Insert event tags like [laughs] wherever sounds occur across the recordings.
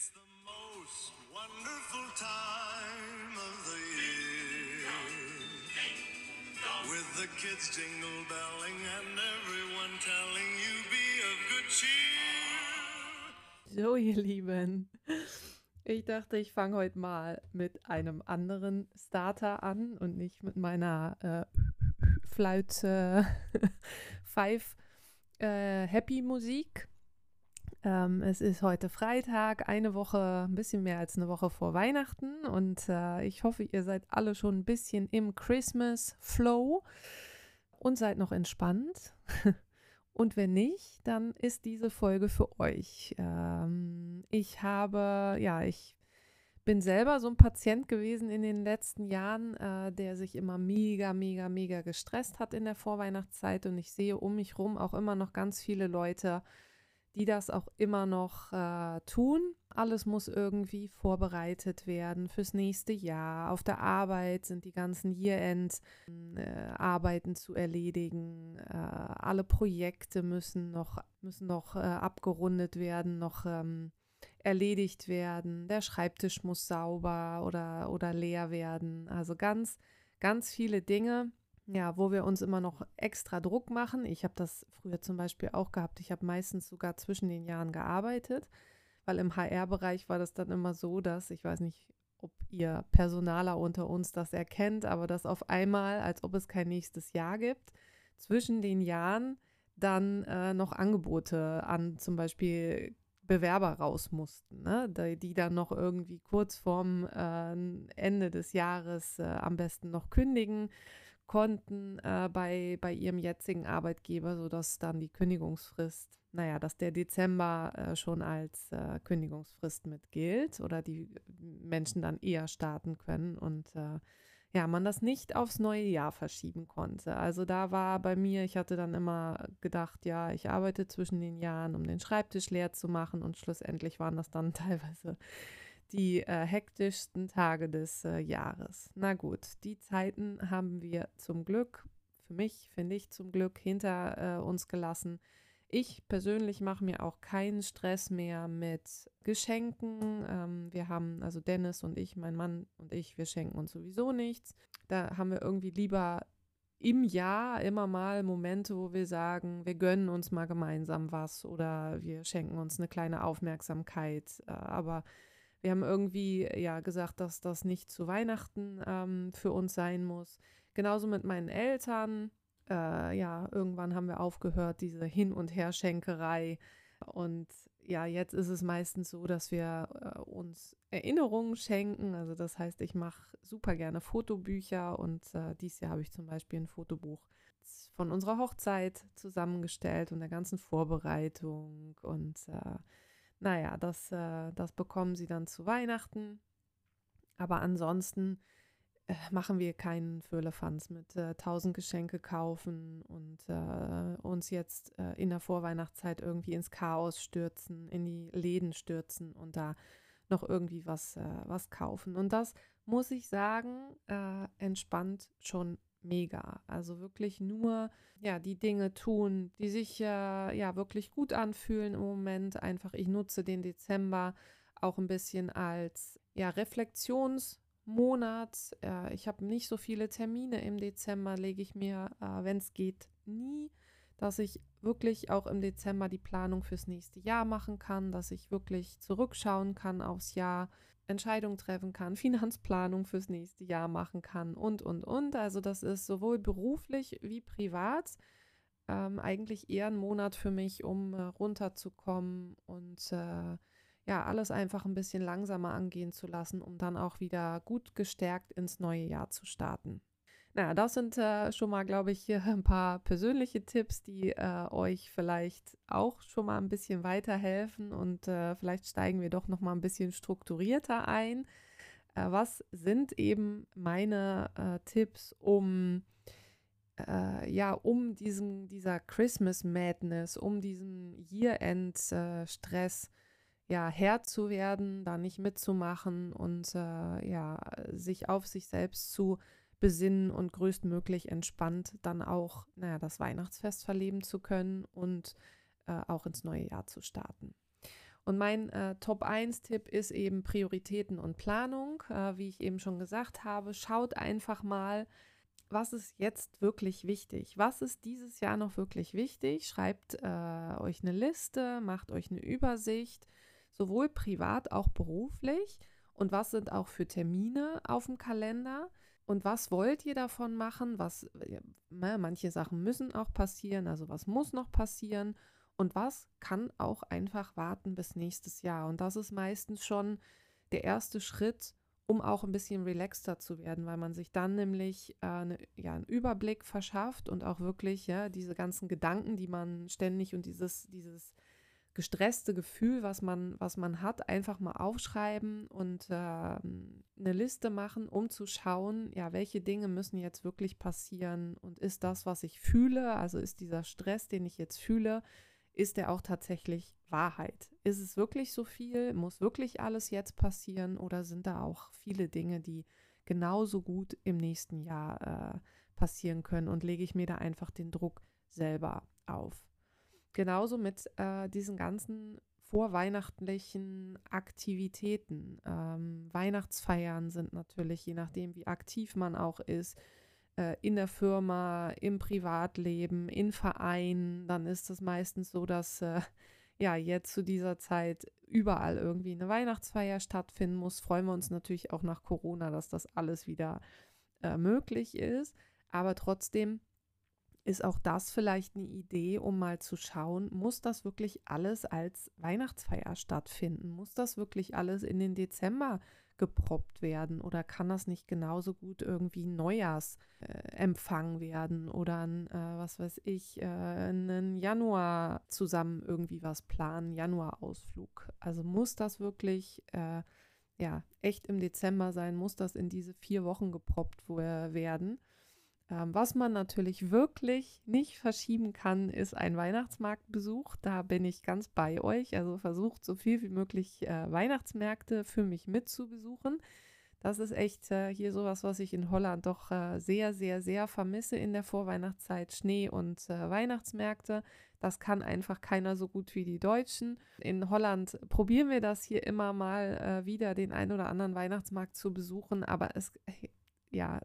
It's the most wonderful time of the year. With the kids jingle belling and everyone telling you be of good cheer. So, ihr Lieben. Ich dachte, ich fange heute mal mit einem anderen Starter an und nicht mit meiner äh, Flaute [laughs] Five äh, Happy Musik. Ähm, es ist heute Freitag, eine Woche, ein bisschen mehr als eine Woche vor Weihnachten und äh, ich hoffe, ihr seid alle schon ein bisschen im Christmas Flow und seid noch entspannt. [laughs] Und wenn nicht, dann ist diese Folge für euch. Ähm, ich habe, ja, ich bin selber so ein Patient gewesen in den letzten Jahren, äh, der sich immer mega, mega, mega gestresst hat in der Vorweihnachtszeit. Und ich sehe um mich rum auch immer noch ganz viele Leute, die das auch immer noch äh, tun. Alles muss irgendwie vorbereitet werden fürs nächste Jahr. Auf der Arbeit sind die ganzen Year-End-Arbeiten äh, zu erledigen. Äh, alle Projekte müssen noch, müssen noch äh, abgerundet werden, noch ähm, erledigt werden. Der Schreibtisch muss sauber oder, oder leer werden. Also ganz, ganz viele Dinge ja, wo wir uns immer noch extra Druck machen. Ich habe das früher zum Beispiel auch gehabt. Ich habe meistens sogar zwischen den Jahren gearbeitet, weil im HR-Bereich war das dann immer so, dass, ich weiß nicht, ob ihr Personaler unter uns das erkennt, aber dass auf einmal, als ob es kein nächstes Jahr gibt, zwischen den Jahren dann äh, noch Angebote an zum Beispiel Bewerber raus mussten, ne? die dann noch irgendwie kurz vorm äh, Ende des Jahres äh, am besten noch kündigen konnten äh, bei, bei ihrem jetzigen Arbeitgeber, sodass dann die Kündigungsfrist, naja, dass der Dezember äh, schon als äh, Kündigungsfrist mit gilt oder die Menschen dann eher starten können und äh, ja, man das nicht aufs neue Jahr verschieben konnte. Also da war bei mir, ich hatte dann immer gedacht, ja, ich arbeite zwischen den Jahren, um den Schreibtisch leer zu machen und schlussendlich waren das dann [laughs] teilweise die äh, hektischsten Tage des äh, Jahres. Na gut, die Zeiten haben wir zum Glück, für mich finde ich zum Glück, hinter äh, uns gelassen. Ich persönlich mache mir auch keinen Stress mehr mit Geschenken. Ähm, wir haben, also Dennis und ich, mein Mann und ich, wir schenken uns sowieso nichts. Da haben wir irgendwie lieber im Jahr immer mal Momente, wo wir sagen, wir gönnen uns mal gemeinsam was oder wir schenken uns eine kleine Aufmerksamkeit. Äh, aber wir haben irgendwie ja gesagt, dass das nicht zu Weihnachten ähm, für uns sein muss. Genauso mit meinen Eltern. Äh, ja, irgendwann haben wir aufgehört, diese Hin- und Herschenkerei. Und ja, jetzt ist es meistens so, dass wir äh, uns Erinnerungen schenken. Also das heißt, ich mache super gerne Fotobücher und äh, dieses Jahr habe ich zum Beispiel ein Fotobuch von unserer Hochzeit zusammengestellt und der ganzen Vorbereitung und äh, naja, das, äh, das bekommen sie dann zu Weihnachten. Aber ansonsten äh, machen wir keinen Fürlefanz mit äh, tausend Geschenke kaufen und äh, uns jetzt äh, in der Vorweihnachtszeit irgendwie ins Chaos stürzen, in die Läden stürzen und da noch irgendwie was, äh, was kaufen. Und das muss ich sagen, entspannt schon mega. Also wirklich nur ja die Dinge tun, die sich äh, ja wirklich gut anfühlen im Moment. Einfach, ich nutze den Dezember auch ein bisschen als ja Reflexionsmonat. Äh, ich habe nicht so viele Termine im Dezember, lege ich mir, äh, wenn es geht, nie, dass ich wirklich auch im Dezember die Planung fürs nächste Jahr machen kann, dass ich wirklich zurückschauen kann aufs Jahr Entscheidungen treffen kann, [laughs] Finanzplanung fürs nächste Jahr machen kann und, und, und. Also das ist sowohl beruflich wie privat ähm, eigentlich eher ein Monat für mich, um äh, runterzukommen und äh, ja, alles einfach ein bisschen langsamer angehen zu lassen, um dann auch wieder gut gestärkt ins neue Jahr zu starten. Naja, das sind äh, schon mal, glaube ich, [laughs] ein paar persönliche Tipps, die äh, euch vielleicht auch schon mal ein bisschen weiterhelfen und äh, vielleicht steigen wir doch noch mal ein bisschen strukturierter ein. Äh, was sind eben meine äh, Tipps, um äh, ja, um diesen, dieser Christmas Madness, um diesen Year-End-Stress ja, Herr zu werden, da nicht mitzumachen und ja, sich auf sich selbst zu besinnen und größtmöglich entspannt dann auch, naja, das Weihnachtsfest verleben zu können und äh, auch ins neue Jahr zu starten. Und mein äh, Top 1-Tipp ist eben Prioritäten und Planung. Äh, wie ich eben schon gesagt habe, schaut einfach mal, was ist jetzt wirklich wichtig? Was ist dieses Jahr noch wirklich wichtig? Schreibt äh, euch eine Liste, macht euch eine Übersicht, sowohl privat, auch beruflich. Und was sind auch für Termine auf dem Kalender? Und was wollt ihr davon machen? Was, äh, manche Sachen müssen auch passieren, also was muss noch passieren? Und was kann auch einfach warten bis nächstes Jahr? Und das ist meistens schon der erste Schritt, um auch ein bisschen relaxter zu werden, weil man sich dann nämlich äh, ne, ja, einen Überblick verschafft und auch wirklich ja, diese ganzen Gedanken, die man ständig und dieses, dieses gestresste Gefühl, was man, was man hat, einfach mal aufschreiben und äh, eine Liste machen, um zu schauen, ja, welche Dinge müssen jetzt wirklich passieren und ist das, was ich fühle, also ist dieser Stress, den ich jetzt fühle, ist der auch tatsächlich Wahrheit? Ist es wirklich so viel? Muss wirklich alles jetzt passieren? Oder sind da auch viele Dinge, die genauso gut im nächsten Jahr äh, passieren können? Und lege ich mir da einfach den Druck selber auf? Genauso mit äh, diesen ganzen vorweihnachtlichen Aktivitäten. Ähm, Weihnachtsfeiern sind natürlich, je nachdem, wie aktiv man auch ist, äh, in der Firma, im Privatleben, in Vereinen, dann ist es meistens so, dass äh, ja jetzt zu dieser Zeit überall irgendwie eine Weihnachtsfeier stattfinden muss. Freuen wir uns natürlich auch nach Corona, dass das alles wieder äh, möglich ist. Aber trotzdem ist auch das vielleicht eine Idee, um mal zu schauen, muss das wirklich alles als Weihnachtsfeier stattfinden? Muss das wirklich alles in den Dezember geproppt werden oder kann das nicht genauso gut irgendwie Neujahrsempfang äh, werden oder ein, äh, was weiß ich, äh, einen Januar zusammen irgendwie was planen, Januarausflug. Also muss das wirklich äh, ja echt im Dezember sein, muss das in diese vier Wochen geproppt werden? Ähm, was man natürlich wirklich nicht verschieben kann, ist ein Weihnachtsmarktbesuch. Da bin ich ganz bei euch. Also versucht so viel wie möglich äh, Weihnachtsmärkte für mich mitzubesuchen. Das ist echt äh, hier sowas, was ich in Holland doch äh, sehr, sehr, sehr vermisse in der Vorweihnachtszeit. Schnee und äh, Weihnachtsmärkte. Das kann einfach keiner so gut wie die Deutschen. In Holland probieren wir das hier immer mal äh, wieder, den einen oder anderen Weihnachtsmarkt zu besuchen. Aber es, ja,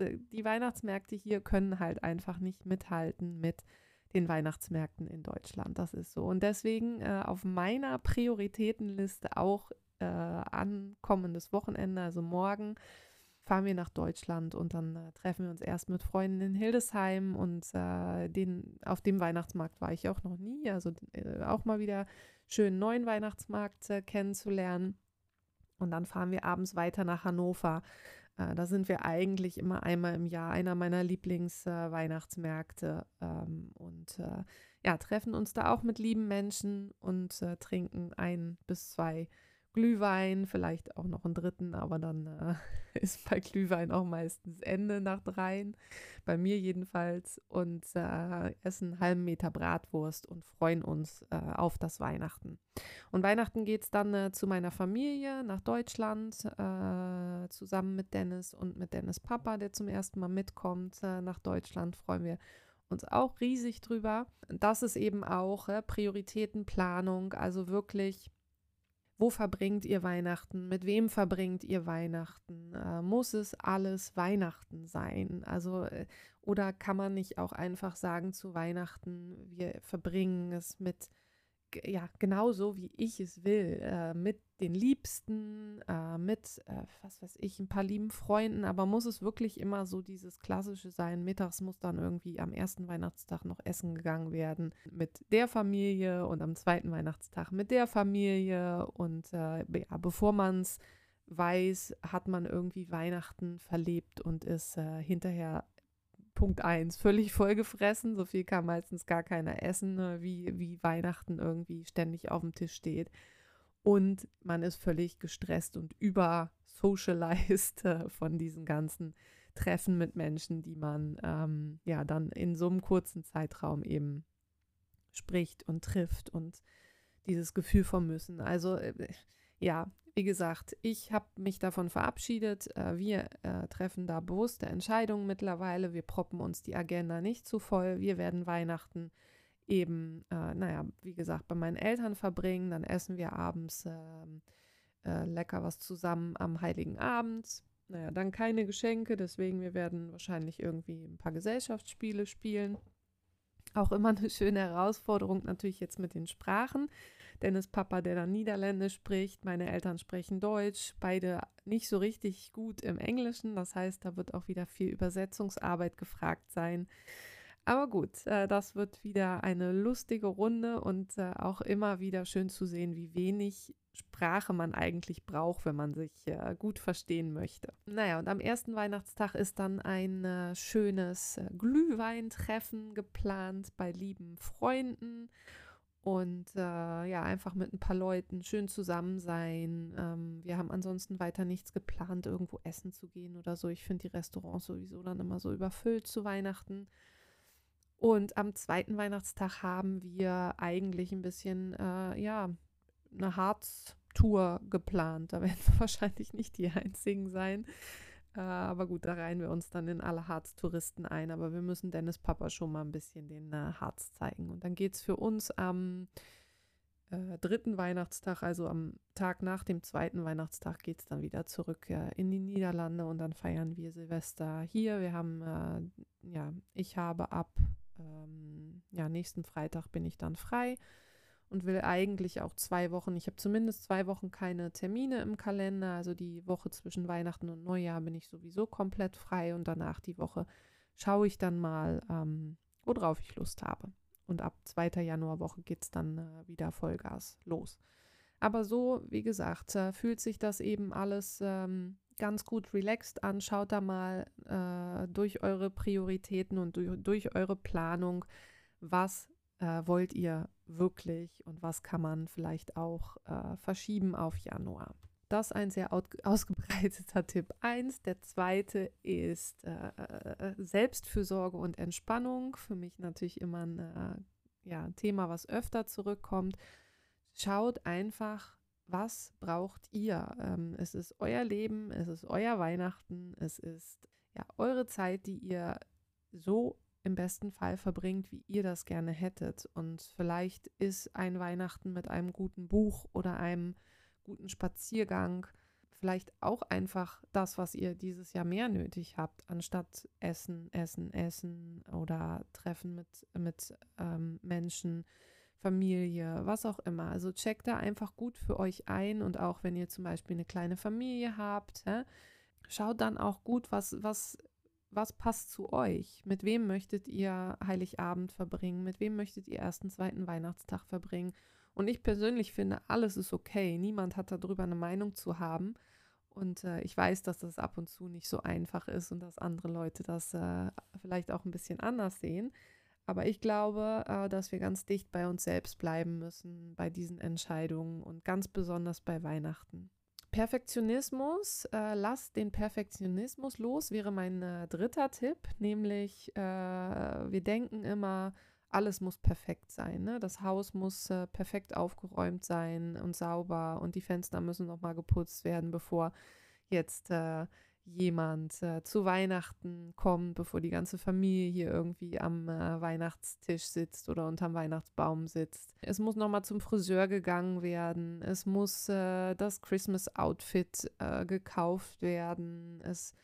die Weihnachtsmärkte hier können halt einfach nicht mithalten mit den Weihnachtsmärkten in Deutschland. Das ist so. Und deswegen äh, auf meiner Prioritätenliste auch äh, ankommendes Wochenende, also morgen, fahren wir nach Deutschland und dann äh, treffen wir uns erst mit Freunden in Hildesheim und äh, den, auf dem Weihnachtsmarkt war ich auch noch nie. Also äh, auch mal wieder schön neuen Weihnachtsmarkt äh, kennenzulernen. Und dann fahren wir abends weiter nach Hannover äh, da sind wir eigentlich immer einmal im Jahr, einer meiner Lieblingsweihnachtsmärkte. Äh, ähm, und äh, ja, treffen uns da auch mit lieben Menschen und äh, trinken ein bis zwei Glühwein, vielleicht auch noch einen dritten, aber dann äh, [laughs] ist bei Glühwein auch meistens Ende nach dreien, bei mir jedenfalls, und äh, essen einen halben Meter Bratwurst und freuen uns äh, auf das Weihnachten. Und Weihnachten geht es dann äh, zu meiner Familie nach Deutschland, äh, zusammen mit Dennis und mit Dennis Papa, der zum ersten Mal mitkommt äh, nach Deutschland, freuen wir uns auch riesig drüber. Das ist eben auch Prioritätenplanung, also wirklich wo verbringt ihr Weihnachten? Mit wem verbringt ihr Weihnachten? Äh, muss es alles Weihnachten sein? Also, äh, oder kann man nicht auch einfach sagen zu Weihnachten, wir verbringen es mit ja, genauso wie ich es will, äh, mit den Liebsten, äh, mit, äh, was weiß ich, ein paar lieben Freunden, aber muss es wirklich immer so dieses Klassische sein? Mittags muss dann irgendwie am ersten Weihnachtstag noch essen gegangen werden mit der Familie und am zweiten Weihnachtstag mit der Familie und äh, ja, bevor man es weiß, hat man irgendwie Weihnachten verlebt und ist äh, hinterher Punkt 1, völlig vollgefressen. So viel kann meistens gar keiner essen, ne, wie, wie Weihnachten irgendwie ständig auf dem Tisch steht. Und man ist völlig gestresst und übersocialized äh, von diesen ganzen Treffen mit Menschen, die man ähm, ja dann in so einem kurzen Zeitraum eben spricht und trifft und dieses Gefühl vom Müssen. Also äh, ja, wie gesagt, ich habe mich davon verabschiedet. Äh, wir äh, treffen da bewusste Entscheidungen mittlerweile. Wir proppen uns die Agenda nicht zu voll. Wir werden Weihnachten eben, äh, naja, wie gesagt, bei meinen Eltern verbringen. Dann essen wir abends ähm, äh, lecker was zusammen am Heiligen Abend. Naja, dann keine Geschenke, deswegen wir werden wahrscheinlich irgendwie ein paar Gesellschaftsspiele spielen. Auch immer eine schöne Herausforderung natürlich jetzt mit den Sprachen. Dennis Papa, der dann Niederländisch spricht, meine Eltern sprechen Deutsch, beide nicht so richtig gut im Englischen. Das heißt, da wird auch wieder viel Übersetzungsarbeit gefragt sein. Aber gut, äh, das wird wieder eine lustige Runde und äh, auch immer wieder schön zu sehen, wie wenig Sprache man eigentlich braucht, wenn man sich äh, gut verstehen möchte. Naja, und am ersten Weihnachtstag ist dann ein äh, schönes äh, Glühweintreffen geplant bei lieben Freunden. Und äh, ja, einfach mit ein paar Leuten schön zusammen sein. Ähm, wir haben ansonsten weiter nichts geplant, irgendwo essen zu gehen oder so. Ich finde die Restaurants sowieso dann immer so überfüllt zu Weihnachten. Und am zweiten Weihnachtstag haben wir eigentlich ein bisschen, äh, ja, eine Harz-Tour geplant. Da werden wir [laughs] wahrscheinlich nicht die einzigen sein. Aber gut, da reihen wir uns dann in alle Harz-Touristen ein. Aber wir müssen Dennis Papa schon mal ein bisschen den äh, Harz zeigen. Und dann geht es für uns am äh, dritten Weihnachtstag, also am Tag nach dem zweiten Weihnachtstag, geht es dann wieder zurück in die Niederlande und dann feiern wir Silvester hier. Wir haben, äh, ja, ich habe ab ähm, ja, nächsten Freitag bin ich dann frei und will eigentlich auch zwei Wochen, ich habe zumindest zwei Wochen keine Termine im Kalender, also die Woche zwischen Weihnachten und Neujahr bin ich sowieso komplett frei und danach die Woche schaue ich dann mal, ähm, worauf ich Lust habe. Und ab 2. Januarwoche geht es dann äh, wieder Vollgas los. Aber so, wie gesagt, äh, fühlt sich das eben alles ähm, ganz gut relaxed an. Schaut da mal äh, durch eure Prioritäten und durch, durch eure Planung, was äh, wollt ihr wirklich und was kann man vielleicht auch äh, verschieben auf Januar. Das ein sehr [laughs] ausgebreiteter Tipp 1. Der zweite ist äh, äh, Selbstfürsorge und Entspannung. Für mich natürlich immer ein äh, ja, Thema, was öfter zurückkommt. Schaut einfach, was braucht ihr? Ähm, es ist euer Leben, es ist euer Weihnachten, es ist ja eure Zeit, die ihr so im besten Fall verbringt, wie ihr das gerne hättet. Und vielleicht ist ein Weihnachten mit einem guten Buch oder einem guten Spaziergang vielleicht auch einfach das, was ihr dieses Jahr mehr nötig habt, anstatt Essen, Essen, Essen oder Treffen mit, mit ähm, Menschen Familie, was auch immer. Also checkt da einfach gut für euch ein und auch wenn ihr zum Beispiel eine kleine Familie habt, hä, schaut dann auch gut, was, was, was passt zu euch. Mit wem möchtet ihr Heiligabend verbringen? Mit wem möchtet ihr ersten, zweiten Weihnachtstag verbringen? Und ich persönlich finde, alles ist okay. Niemand hat darüber eine Meinung zu haben. Und äh, ich weiß, dass das ab und zu nicht so einfach ist und dass andere Leute das äh, vielleicht auch ein bisschen anders sehen. Aber ich glaube, äh, dass wir ganz dicht bei uns selbst bleiben müssen bei diesen Entscheidungen und ganz besonders bei Weihnachten. Perfektionismus, äh, lass den Perfektionismus los, wäre mein äh, dritter Tipp, nämlich äh, wir denken immer, alles muss perfekt sein. Ne? Das Haus muss äh, perfekt aufgeräumt sein und sauber und die Fenster müssen nochmal geputzt werden, bevor jetzt äh, jemand äh, zu Weihnachten kommt, bevor die ganze Familie hier irgendwie am äh, Weihnachtstisch sitzt oder unterm Weihnachtsbaum sitzt. Es muss nochmal zum Friseur gegangen werden. Es muss äh, das Christmas-Outfit äh, gekauft werden. Es,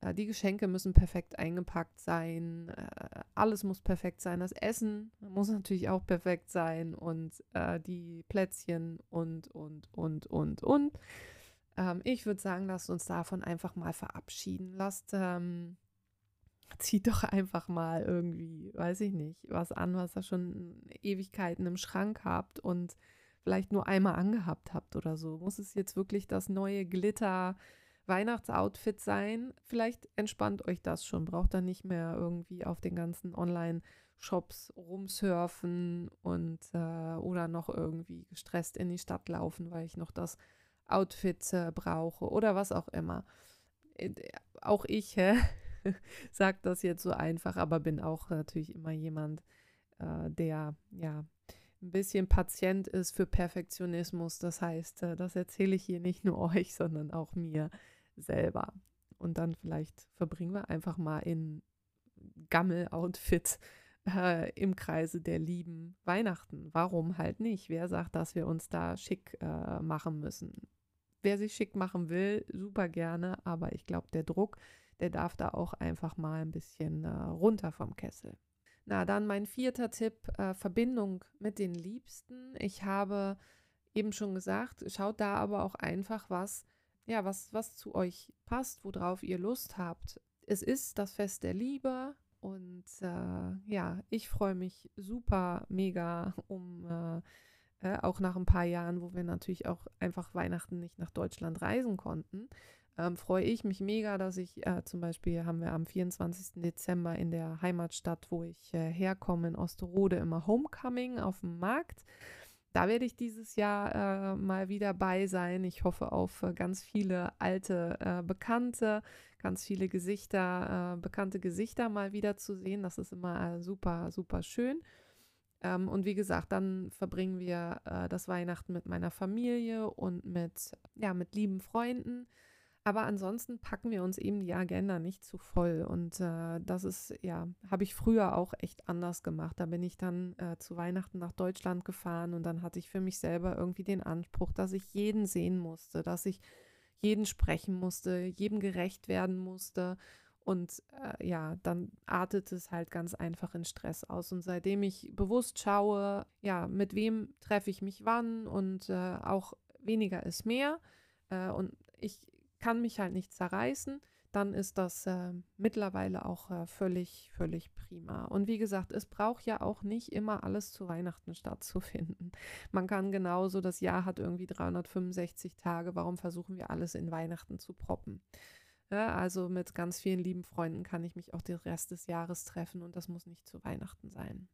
äh, die Geschenke müssen perfekt eingepackt sein. Äh, alles muss perfekt sein. Das Essen muss natürlich auch perfekt sein und die Plätzchen und, und, und, und, und. Ähm, ich würde sagen, lasst uns davon einfach mal verabschieden. Lasst, ähm, [laughs] zieht doch einfach mal irgendwie, weiß ich nicht, was an, was ihr schon Ewigkeiten im Schrank habt und vielleicht nur einmal angehabt habt oder so. Muss es jetzt wirklich das neue Glitter Weihnachtsoutfit sein? Vielleicht entspannt euch das schon, braucht dann nicht mehr irgendwie auf den ganzen Online-Shops rumsurfen und äh, oder noch irgendwie gestresst in die Stadt laufen, weil ich noch das Outfits äh, brauche oder was auch immer. Äh, auch ich [laughs] sage das jetzt so einfach, aber bin auch natürlich immer jemand, äh, der ja ein bisschen Patient ist für Perfektionismus. Das heißt, äh, das erzähle ich hier nicht nur [laughs] euch, sondern auch mir selber. Und dann vielleicht verbringen wir einfach mal in Gammel-Outfit [laughs] äh, im Kreise der Lieben Weihnachten. Warum halt nicht? Wer sagt, dass wir uns da schick äh, machen müssen? Wer sich schick machen will, super gerne, aber ich glaube, der Druck, der darf da auch einfach mal ein bisschen äh, runter vom Kessel. Na, dann mein vierter Tipp, äh, Verbindung mit den Liebsten. Ich habe eben schon gesagt, schaut da aber auch einfach was, ja, was, was zu euch passt, worauf ihr Lust habt. Es ist das Fest der Liebe und äh, ja, ich freue mich super mega um äh, äh, auch nach ein paar Jahren, wo wir natürlich auch einfach Weihnachten nicht nach Deutschland reisen konnten, ähm, freue ich mich mega, dass ich äh, zum Beispiel haben wir am 24. Dezember in der Heimatstadt, wo ich äh, herkomme, in Osterode, immer Homecoming auf dem Markt. Da werde ich dieses Jahr äh, mal wieder bei sein. Ich hoffe auf äh, ganz viele alte äh, Bekannte, ganz viele Gesichter, äh, bekannte Gesichter mal wieder zu sehen. Das ist immer super, super schön. Ähm, und wie gesagt, dann verbringen wir das Weihnachten mit meiner Familie und mit, ja, mit lieben Freunden. Aber ansonsten packen wir uns eben die Agenda nicht zu voll. Und äh, das ist, ja, habe ich früher auch echt anders gemacht. Da bin ich dann äh, zu Weihnachten nach Deutschland gefahren und dann hatte ich für mich selber irgendwie den Anspruch, dass ich jeden sehen musste, dass ich jeden sprechen musste, jedem gerecht werden musste. Und äh, ja, dann artet es halt ganz einfach in Stress aus. Und seitdem ich bewusst schaue, ja, mit wem treffe ich mich wann und äh, auch weniger ist mehr. Äh, und ich kann mich halt nicht zerreißen, dann ist das äh, mittlerweile auch äh, völlig, völlig prima. Und wie gesagt, es braucht ja auch nicht immer alles zu Weihnachten stattzufinden. Man kann genauso, das Jahr hat irgendwie 365 Tage, warum versuchen wir alles in Weihnachten zu proppen? Ja, also mit ganz vielen lieben Freunden kann ich mich auch den Rest des Jahres treffen und das muss nicht zu Weihnachten sein.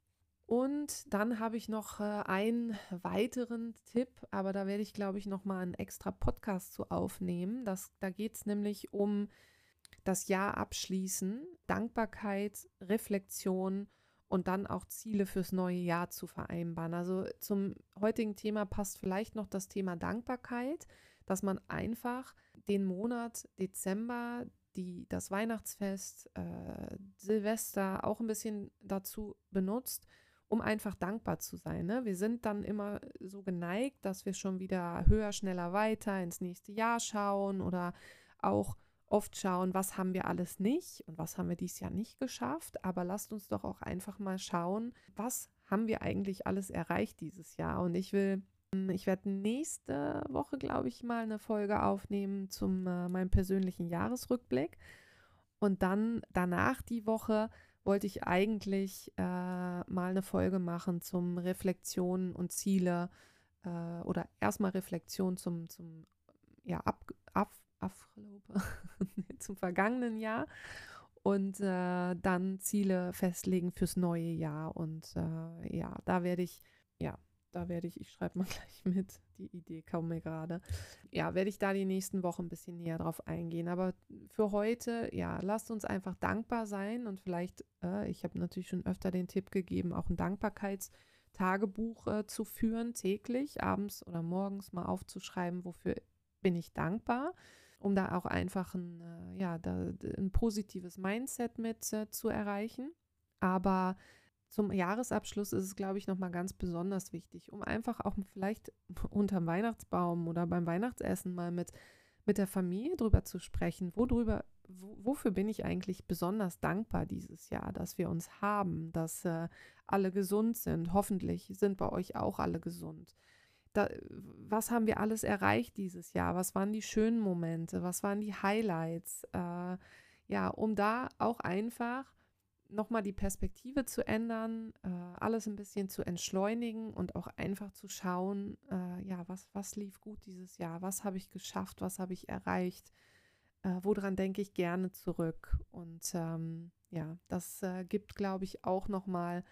Und dann habe ich noch äh, einen weiteren Tipp, aber da werde ich, glaube ich, noch mal einen extra Podcast zu aufnehmen. Das, da geht es nämlich um das Jahr abschließen, Dankbarkeit, Reflexion und dann auch Ziele fürs neue Jahr zu vereinbaren. Also zum heutigen Thema passt vielleicht noch das Thema Dankbarkeit, dass man einfach den Monat Dezember, die, das Weihnachtsfest, äh, Silvester auch ein bisschen dazu benutzt, um einfach dankbar zu sein. Ne? Wir sind dann immer so geneigt, dass wir schon wieder höher, schneller, weiter ins nächste Jahr schauen oder auch oft schauen, was haben wir alles nicht und was haben wir dieses Jahr nicht geschafft. Aber lasst uns doch auch einfach mal schauen, was haben wir eigentlich alles erreicht dieses Jahr. Und ich will, ich werde nächste Woche, glaube ich, mal eine Folge aufnehmen zum äh, meinem persönlichen Jahresrückblick. Und dann danach die Woche wollte ich eigentlich äh, mal eine Folge machen zum Reflexionen und Ziele äh, oder erstmal Reflexion zum, zum ja, ab, ab, [laughs] zum vergangenen Jahr und äh, dann Ziele festlegen fürs neue Jahr. Und äh, ja, da werde ich, ja, da werde ich, ich schreibe mal [laughs] gleich mit, die Idee kam mir gerade. Ja, werde ich da die nächsten Wochen ein bisschen näher drauf eingehen. Aber für heute, ja, lasst uns einfach dankbar sein und vielleicht, äh, ich habe natürlich schon öfter den Tipp gegeben, auch ein Dankbarkeitstagebuch äh, zu führen, täglich, abends oder morgens mal aufzuschreiben, wofür bin ich dankbar, um da auch einfach ein, äh, ja, da, ein positives Mindset mit äh, zu erreichen. Aber zum Jahresabschluss ist es, glaube ich, nochmal ganz besonders wichtig, um einfach auch vielleicht [laughs] unterm Weihnachtsbaum oder beim Weihnachtsessen mal mit, mit der Familie drüber zu sprechen, worüber, wofür bin ich eigentlich besonders dankbar dieses Jahr, dass wir uns haben, dass äh, alle gesund sind. Hoffentlich sind bei euch auch alle gesund. Da, was haben wir alles erreicht dieses Jahr? Was waren die schönen Momente? Was waren die Highlights? Äh, ja, um da auch einfach nochmal die Perspektive zu ändern, äh, alles ein bisschen zu entschleunigen und auch einfach zu schauen, äh, ja, was, was lief gut dieses Jahr, was habe ich geschafft, was habe ich erreicht, äh, woran denke ich gerne zurück. Und ähm, ja, das äh, gibt, glaube ich, auch nochmal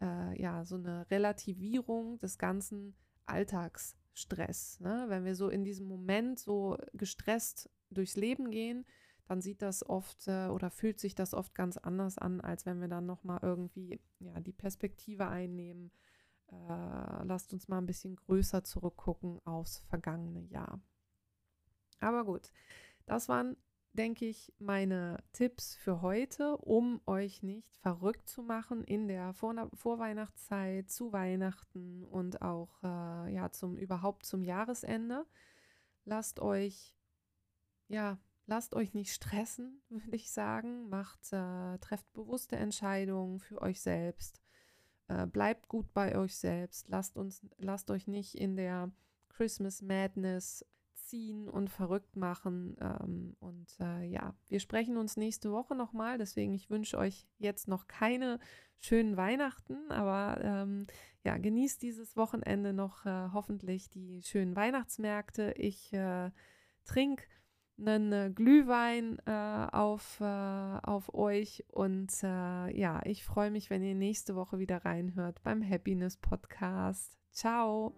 äh, ja, so eine Relativierung des ganzen Alltagsstress. Ne? Wenn wir so in diesem Moment so gestresst durchs Leben gehen, dann sieht das oft äh, oder fühlt sich das oft ganz anders an, als wenn wir dann nochmal irgendwie ja, die Perspektive einnehmen. Äh, lasst uns mal ein bisschen größer zurückgucken aufs vergangene Jahr. Aber gut, das waren denke ich, meine Tipps für heute, um euch nicht verrückt zu machen in der Vor Vorweihnachtszeit, zu Weihnachten und auch äh, ja zum überhaupt zum Jahresende. Lasst euch ja lasst euch nicht stressen, [laughs] würde ich sagen. Macht äh, trefft bewusste Entscheidungen für euch selbst. Äh, bleibt gut bei euch selbst. Lasst uns lasst euch nicht in der Christmas Madness ziehen und verrückt machen. Ähm, und äh, ja, wir sprechen uns nächste Woche nochmal. Deswegen, ich wünsche euch jetzt noch keine schönen Weihnachten, aber ähm, ja, genießt dieses Wochenende noch äh, hoffentlich die schönen Weihnachtsmärkte. Ich äh, trinke einen äh, Glühwein äh, auf, äh, auf euch und äh, ja, ich freue mich, wenn ihr nächste Woche wieder reinhört beim Happiness Podcast. Ciao!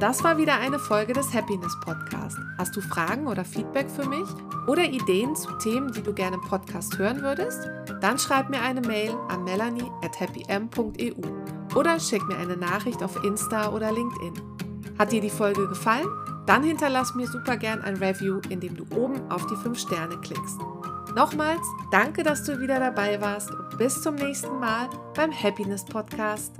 Das war wieder eine Folge des Happiness Podcast. Hast du Fragen oder Feedback für mich oder Ideen zu Themen, die du gerne im Podcast hören würdest? Dann schreib mir eine Mail an melanie at happym.eu oder schick mir eine Nachricht auf Insta oder LinkedIn. Hat dir die Folge gefallen? Dann hinterlass mir super gern ein Review, indem du oben auf die 5 Sterne klickst. Nochmals, danke, dass du wieder dabei warst und bis zum nächsten Mal beim Happiness Podcast.